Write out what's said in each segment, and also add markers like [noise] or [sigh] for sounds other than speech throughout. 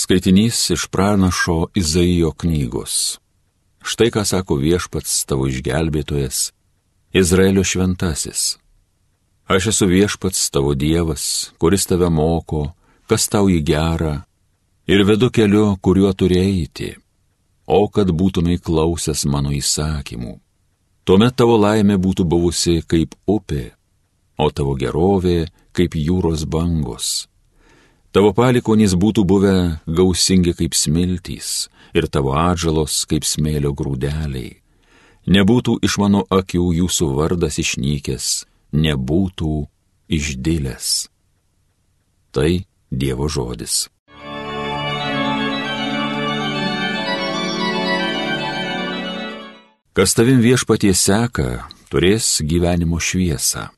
Skaitinys iš pranašo Izaijo knygos. Štai ką sako viešpats tavo išgelbėtojas, Izraelio šventasis. Aš esu viešpats tavo dievas, kuris tave moko, kas tau į gerą, ir vedu keliu, kuriuo turi eiti, o kad būtumai klausęs mano įsakymų. Tuomet tavo laimė būtų buvusi kaip upė, o tavo gerovė kaip jūros bangos Tavo palikonys būtų buvę gausingi kaip smiltys ir tavo atžalos kaip smėlio grūdeliai. Nebūtų iš mano akių jūsų vardas išnykęs, nebūtų išdėlės. Tai Dievo žodis. Kas tavim viešpatie seka, turės gyvenimo šviesą.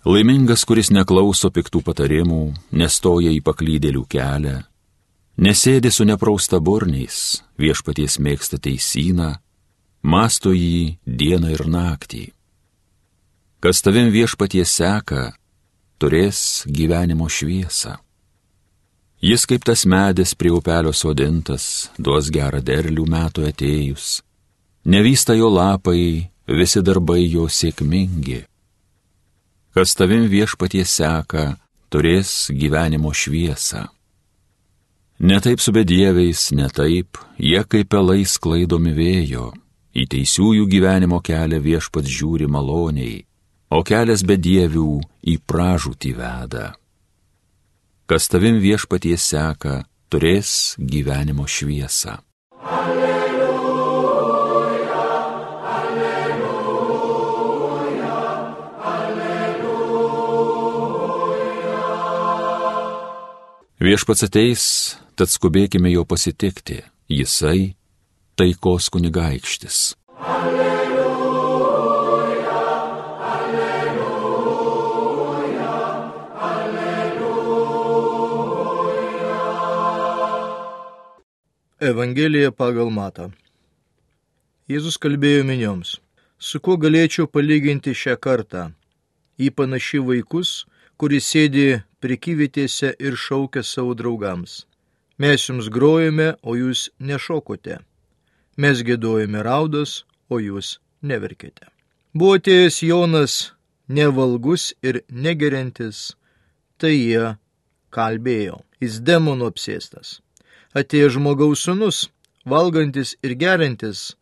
Laimingas, kuris neklauso piktų patarimų, nestoja į paklydėlių kelią, nesėdi su neprausta burniais, viešpaties mėgsta teisyną, masto jį dieną ir naktį. Kas tavim viešpaties seka, turės gyvenimo šviesą. Jis kaip tas medis prie upelio sodintas, duos gerą derlių metų atėjus. Nevysta jo lapai, visi darbai jo sėkmingi kas tavim viešpatie seka, turės gyvenimo šviesą. Netaip su bedieviais, netaip, jie kaip pelai sklaidomi vėjo, į teisiųjų gyvenimo kelią viešpats žiūri maloniai, o kelias bedievių į pražūtį veda. Kas tavim viešpatie seka, turės gyvenimo šviesą. Alleluja. Viešpats ateis, tad skubėkime jo pasitikti. Jisai taikos kunigaikštis. Alleluja, alleluja, alleluja. Evangelija pagal Matą. Jėzus kalbėjo minioms, su kuo galėčiau palyginti šią kartą. Į panaši vaikus, kuris sėdi prekyvietėse ir šaukia savo draugams. Mes jums grojame, o jūs nešokote. Mes gėdojame raudas, o jūs neverkite. Buvo atėjęs Jonas nevalgus ir negerintis, tai jie kalbėjo, jis demonų apsėstas. Atėjo žmogaus sunus, valgantis ir gerintis,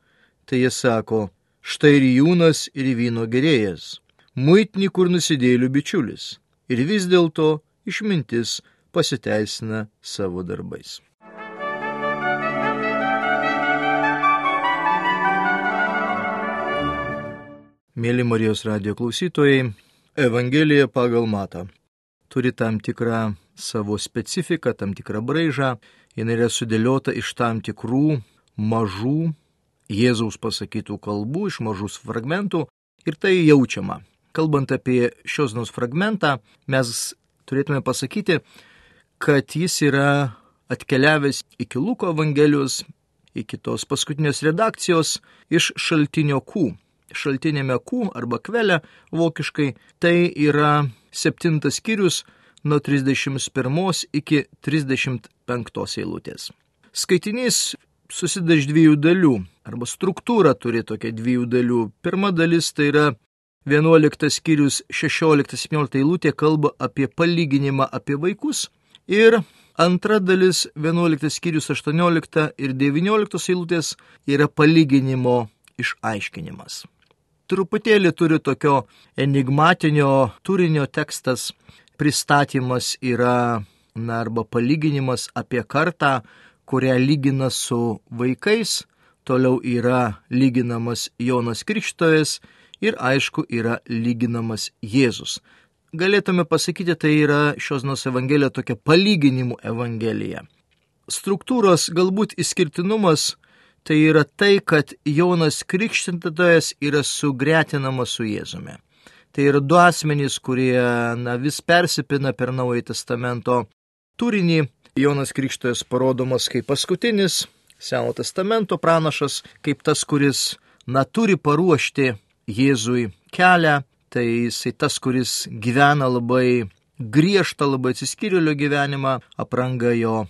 tai jie sako, štai ir jūnas ir vyno gerėjas, muitni kur nusidėlių bičiulis ir vis dėlto išmintis pasiteisina savo darbais. Mėly Marijos radio klausytojai, Evangelija pagal matą turi tam tikrą savo specifiką, tam tikrą braižą, jinai yra sudėliota iš tam tikrų mažų Jėzaus pasakytų kalbų, iš mažų fragmentų ir tai jaučiama kalbant apie šios dienos fragmentą, mes turėtume pasakyti, kad jis yra atkeliavęs iki Luko Evangelijos, iki tos paskutinės redakcijos iš šaltinio Q. Šaltinėme Q arba kvelė vokiškai tai yra septintas skyrius nuo 31 iki 35 eilutės. Skaitinys susideda iš dviejų dalių, arba struktūra turi tokia dviejų dalių. Pirma dalis tai yra 11 skyrius 16-17 eilutė kalba apie palyginimą apie vaikus ir antra dalis 11 skyrius 18 ir 19 eilutės yra palyginimo išaiškinimas. Truputėlį turi tokio enigmatinio turinio tekstas, pristatymas yra, na, arba palyginimas apie kartą, kurią lygina su vaikais, toliau yra lyginamas Jonas Krikštojas ir aišku yra lyginamas Jėzus. Galėtume pasakyti, tai yra šios nors evangelija tokia palyginimų evangelija. Struktūros galbūt išskirtinumas tai yra tai, kad Jonas Krikštintojas yra sugretinamas su Jėzumi. Tai yra du asmenys, kurie na, vis persipina per Naująjį Testamento turinį. Jonas Krikštojas parodomas kaip paskutinis Seno Testamento pranašas, kaip tas, kuris na, turi paruošti Jėzui kelią, tai jisai tas, kuris gyvena labai griežtą, labai atsiskyrėlio gyvenimą, apranga jo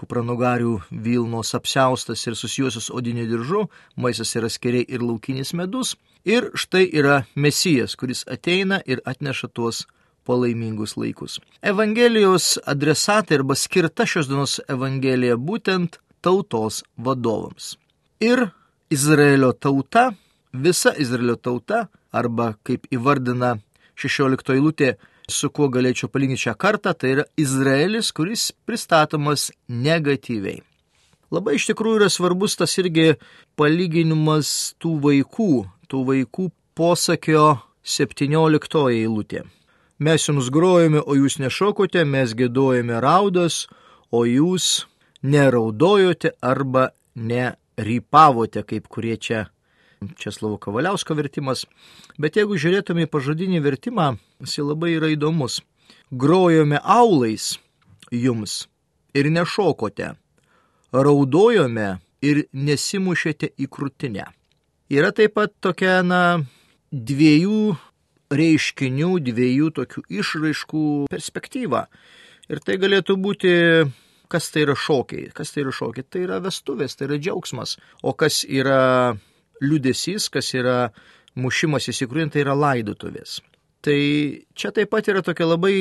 kupranugarių Vilnos apsiaustas ir susijusius odiniu diržu, maisas yra skeriai ir laukinis medus. Ir štai yra Mesijas, kuris ateina ir atneša tuos palaimingus laikus. Evangelijos adresatai arba skirta šios dienos Evangelija būtent tautos vadovams. Ir Izraelio tauta, visa Izraelio tauta, arba kaip įvardina 16 eilutė, su kuo galėčiau palyginti šią kartą, tai yra Izraelis, kuris pristatomas negatyviai. Labai iš tikrųjų yra svarbus tas irgi palyginimas tų vaikų, tų vaikų posakio 17 eilutė. Mes jums grojame, o jūs nešokote, mes gėdojame raudas, o jūs neraudojote arba nerypavote, kaip kurie čia Česlovo Kavaliausko vertimas. Bet jeigu žiūrėtume į pažodinį vertimą, jis labai yra įdomus. Grojome aulais jums ir nešokote, raudojome ir nesimušėte į krūtinę. Yra taip pat tokia, na, dviejų reiškinių, dviejų tokių išraiškų perspektyva. Ir tai galėtų būti, kas tai yra šokiai, kas tai yra šokiai, tai yra vestuvės, tai yra džiaugsmas, o kas yra liudesys, kas yra mušimas įsikrūjant, tai yra laidotuvės. Tai čia taip pat yra tokia labai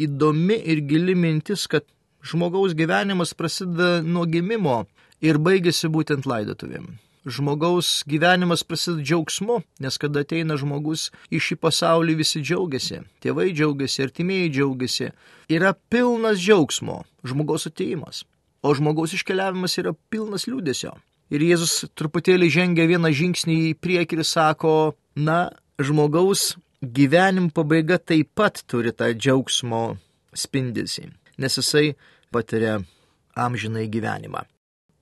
įdomi ir gili mintis, kad žmogaus gyvenimas prasideda nuo gimimo ir baigėsi būtent laidotuvėm. Žmogaus gyvenimas prasideda džiaugsmu, nes kada ateina žmogus į šį pasaulį visi džiaugiasi, tėvai džiaugiasi, artimieji džiaugiasi. Yra pilnas džiaugsmo žmogaus ateimas, o žmogaus iškeliavimas yra pilnas liūdėsio. Ir Jėzus truputėlį žengia vieną žingsnį į priekį ir sako, na, žmogaus gyvenim pabaiga taip pat turi tą džiaugsmo spindesį, nes jisai patiria amžinai gyvenimą.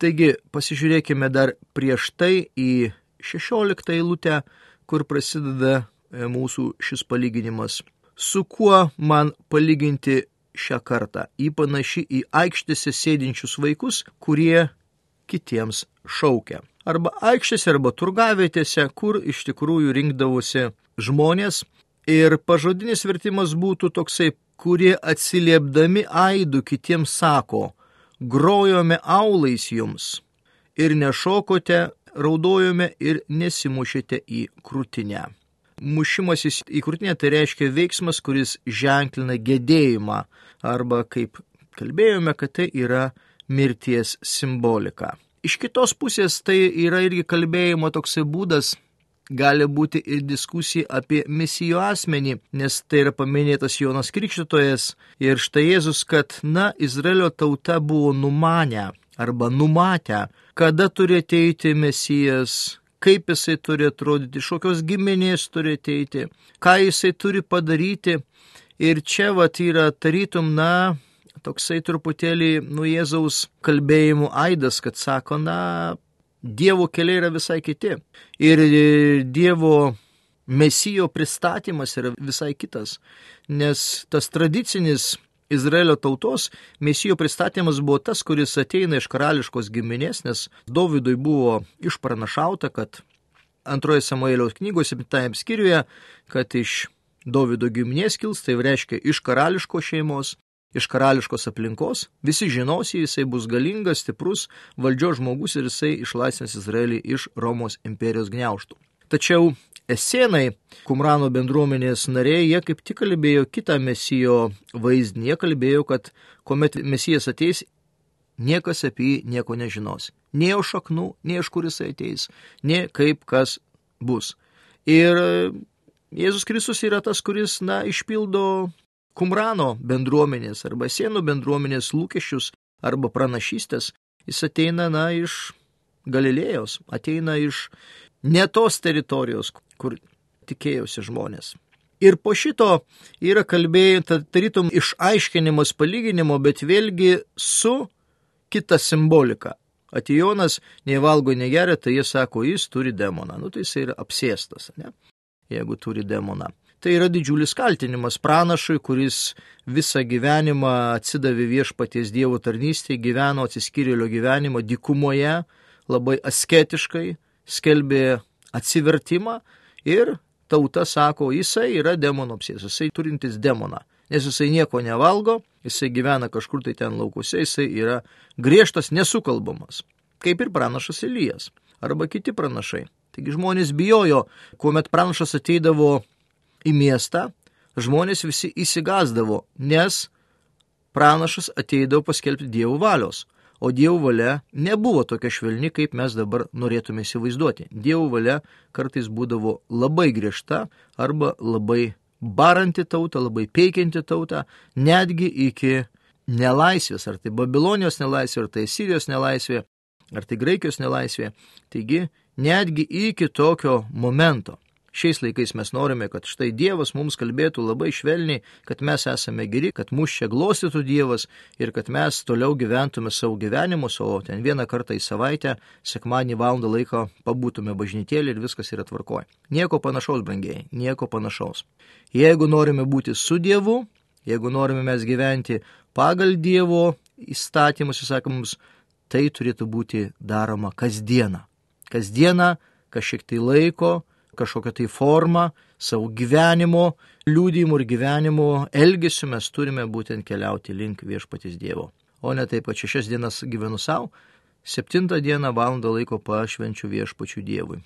Taigi pasižiūrėkime dar prieš tai į 16 eilutę, kur prasideda e, mūsų šis palyginimas. Su kuo man palyginti šią kartą? Į panaši į aikštėse sėdinčius vaikus, kurie kitiems šaukia. Arba aikštėse, arba turgavietėse, kur iš tikrųjų rinkdavosi žmonės. Ir pažodinis vertimas būtų toksai, kurie atsiliepdami aidų kitiems sako, grojome aulais jums ir nešokote, raudojome ir nesimušėte į krūtinę. Mušimasis į krūtinę tai reiškia veiksmas, kuris ženklina gedėjimą arba kaip kalbėjome, kad tai yra mirties simbolika. Iš kitos pusės tai yra irgi kalbėjimo toksai būdas, gali būti ir diskusija apie misijo asmenį, nes tai yra paminėtas Jonas Krikščitojas ir štai Jėzus, kad, na, Izraelio tauta buvo numanę arba numatę, kada turi ateiti mesijas, kaip jisai turi atrodyti, iš kokios giminės turi ateiti, ką jisai turi padaryti. Ir čia vat yra tarytum, na, toksai truputėlį nu Jėzaus kalbėjimų aidas, kad sako, na, Dievo keliai yra visai kiti. Ir Dievo mesijo pristatymas yra visai kitas. Nes tas tradicinis Izraelio tautos mesijo pristatymas buvo tas, kuris ateina iš karališkos giminės, nes Dovydui buvo išpranašauta, kad antroje Samuelio knygos 7 skyriuje, kad iš Dovido giminės kils, tai reiškia iš karališkos šeimos, iš karališkos aplinkos, visi žinos, jisai bus galingas, stiprus valdžios žmogus ir jisai išlaisvins Izraelį iš Romos imperijos gniauštų. Tačiau Esenai, Kumrano bendruomenės nariai, jie kaip tik kalbėjo kitą mesijo vaizdinį, jie kalbėjo, kad kuomet mesijas ateis, niekas apie jį nieko nežinos. Nei jo šaknų, nei iš kur jisai ateis, nei kaip kas bus. Ir Jėzus Kristus yra tas, kuris, na, išpildo Kumrano bendruomenės arba sienų bendruomenės lūkesčius arba pranašystės, jis ateina, na, iš Galilėjos, ateina iš ne tos teritorijos, kur tikėjosi žmonės. Ir po šito yra kalbėjai, tarytum išaiškinimas palyginimo, bet vėlgi su kita simbolika. Atijonas nei valgo, nei geria, tai jie sako, jis turi demoną. Nu, tai jis yra apsėstas, ne? jeigu turi demoną tai yra didžiulis kaltinimas pranašui, kuris visą gyvenimą atsidavė viešpaties Dievo tarnystėje, gyveno atsiskyrėlio gyvenimo dykumoje, labai asketiškai, skelbė atsivertimą ir tauta sako, jisai yra demono apsės, jisai turintis demoną. nes jisai nieko nevalgo, jisai gyvena kažkur tai ten laukuse, jisai yra griežtas, nesukalbamas, kaip ir pranašas Elijas arba kiti pranašai. Taigi žmonės bijojo, kuomet pranašas ateidavo į miestą, žmonės visi įsigazdavo, nes pranašas ateidavo paskelbti Dievo valios. O Dievo valia nebuvo tokia švelni, kaip mes dabar norėtume įsivaizduoti. Dievo valia kartais būdavo labai griežta arba labai baranti tautą, labai peikianti tautą, netgi iki nelaisvės, ar tai Babilonijos nelaisvė, ar tai Sirijos nelaisvė, ar tai Graikijos nelaisvė. Taigi, netgi iki tokio momento. Šiais laikais mes norime, kad štai Dievas mums kalbėtų labai švelniai, kad mes esame geri, kad mūsų čia glostytų Dievas ir kad mes toliau gyventume savo gyvenimus, o ten vieną kartą į savaitę, sekmanį valandą laiko pabūtume bažnytėlį ir viskas yra tvarkoje. Nieko panašaus, brangiai, nieko panašaus. Jeigu norime būti su Dievu, jeigu norime mes gyventi pagal Dievo įstatymus, įsakymus, tai turėtų būti daroma kasdieną. Kasdieną, kažkiek tai laiko, kažkokią tai formą, savo gyvenimo liūdimų ir gyvenimo elgesių mes turime būtent keliauti link viešpatis Dievo. O ne taip, kad šešias dienas gyvenu savo, septintą dieną valandą laiko pašvenčiu viešpačių Dievui.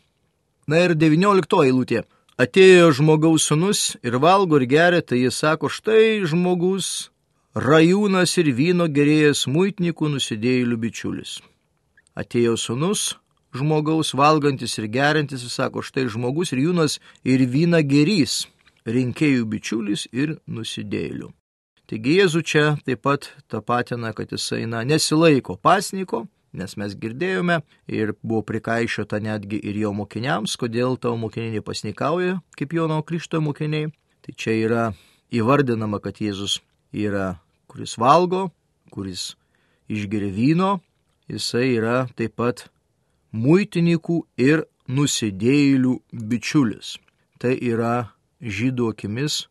Na ir devynioliktoji eilutė. Atėjo žmogaus sunus ir valgo ir geria, tai jis sako, štai žmogus, rajūnas ir vyno gerėjas muitnikų nusidėjėlių bičiulis. Atėjo sunus, žmogaus valgantis ir gerintis, jis sako, štai žmogus ir jūnas ir vyna gerys, rinkėjų bičiulis ir nusidėlių. Taigi Jėzu čia taip pat tapatina, kad jisai na, nesilaiko pasniko, nes mes girdėjome ir buvo prikaišiota netgi ir jo mokiniams, kodėl tavo mokiniai nepasnikauja kaip Jono Krikšto mokiniai. Tai čia yra įvardinama, kad Jėzus yra, kuris valgo, kuris išgeria vyno, jisai yra taip pat muitininkų ir nusidėjėlių bičiulis. Tai yra žydų akimis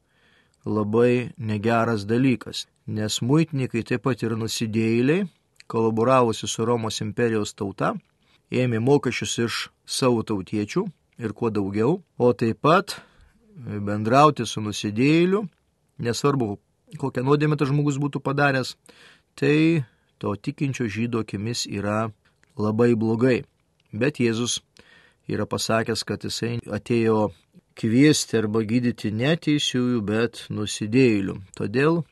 labai negeras dalykas, nes muitininkai taip pat ir nusidėjėliai, kolaboravusi su Romos imperijos tauta, ėmė mokesčius iš savo tautiečių ir kuo daugiau, o taip pat bendrauti su nusidėjėliu, nesvarbu, kokią nuodėmę tas žmogus būtų padaręs, tai to tikinčio žydo akimis yra labai blogai. Bet Jėzus yra pasakęs, kad jisai atėjo kviesti arba gydyti ne teisiųjų, bet nusidėjėlių. Todėl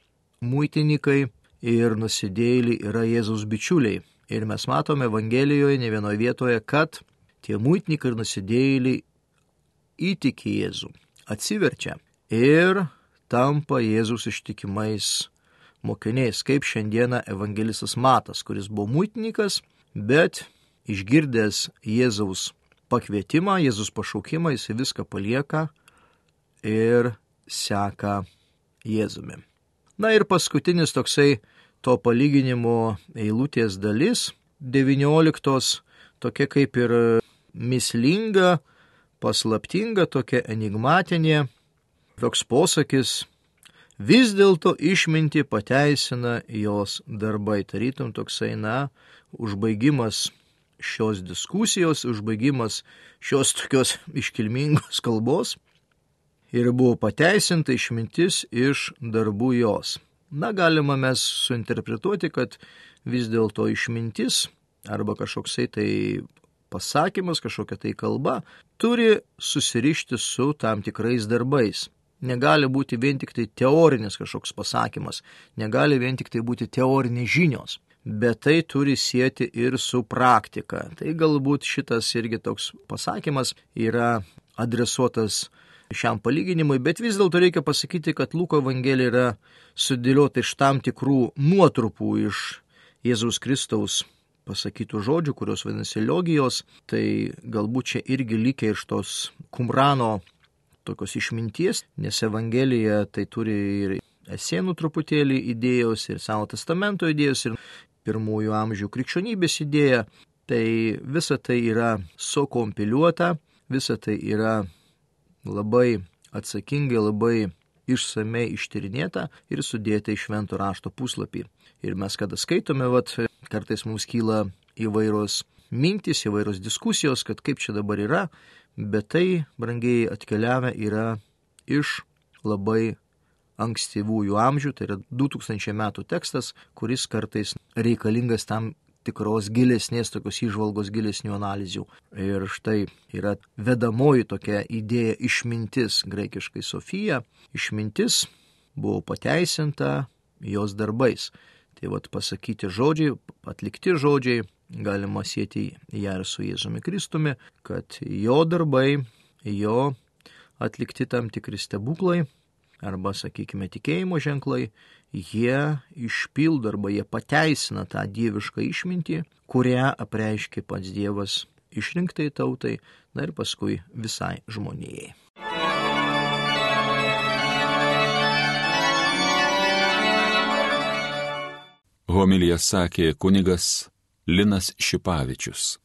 muitininkai ir nusidėjėliai yra Jėzaus bičiuliai. Ir mes matome Evangelijoje ne vienoje vietoje, kad tie muitininkai ir nusidėjėliai įtiki Jėzų, atsiverčia ir tampa Jėzus ištikimais mokiniais, kaip šiandieną evangelistas Matas, kuris buvo muitininkas, bet išgirdęs Jėzaus pakvietimą, Jėzus pašaukimą, jis viską palieka ir seka Jėzumi. Na ir paskutinis toksai to palyginimo eilutės dalis, 19, tokia kaip ir mislinga, paslaptinga, tokia enigmatinė, toks posakis, vis dėlto išminti pateisina jos darbai, tarytum toksai, na, užbaigimas šios diskusijos, užbaigimas šios tokios [laughs] iškilmingos kalbos ir buvo pateisinta išmintis iš darbų jos. Na, galima mes suinterpretuoti, kad vis dėlto išmintis arba kažkoksai tai pasakymas, kažkokia tai kalba turi susirišti su tam tikrais darbais. Negali būti vien tik tai teorinis kažkoks pasakymas, negali vien tik tai būti teorinės žinios bet tai turi sieti ir su praktika. Tai galbūt šitas irgi toks pasakymas yra adresuotas šiam palyginimui, bet vis dėlto reikia pasakyti, kad Luko Evangelija yra sudėliota iš tam tikrų nuotrupų iš Jėzaus Kristaus pasakytų žodžių, kurios vadinasi logijos, tai galbūt čia irgi lygiai iš tos kumrano tokios išminties, nes Evangelija tai turi ir esėnų truputėlį idėjos, ir Seno testamento idėjos, ir pirmųjų amžių krikščionybės idėja, tai visa tai yra sukompiliuota, visa tai yra labai atsakingai, labai išsamei ištyrinėta ir sudėta į švento rašto puslapį. Ir mes kada skaitome, vat, kartais mums kyla įvairios mintys, įvairios diskusijos, kad kaip čia dabar yra, bet tai, brangiai, atkeliavę yra iš labai ankstyvųjų amžių, tai yra 2000 metų tekstas, kuris kartais reikalingas tam tikros gilesnės, tokios įžvalgos gilesnių analizių. Ir štai yra vedamoji tokia idėja išmintis, graikiškai Sofija. Išmintis buvo pateisinta jos darbais. Tai vad pasakyti žodžiai, atlikti žodžiai, galima sėti ją ir su Jėzumi Kristumi, kad jo darbai, jo atlikti tam tikri stebuklai arba, sakykime, tikėjimo ženklai, jie išpildo arba jie pateisina tą dievišką išmintį, kurią apreiškė pats Dievas išrinktai tautai, na ir paskui visai žmonijai. Homilija sakė kunigas Linas Šipavičius.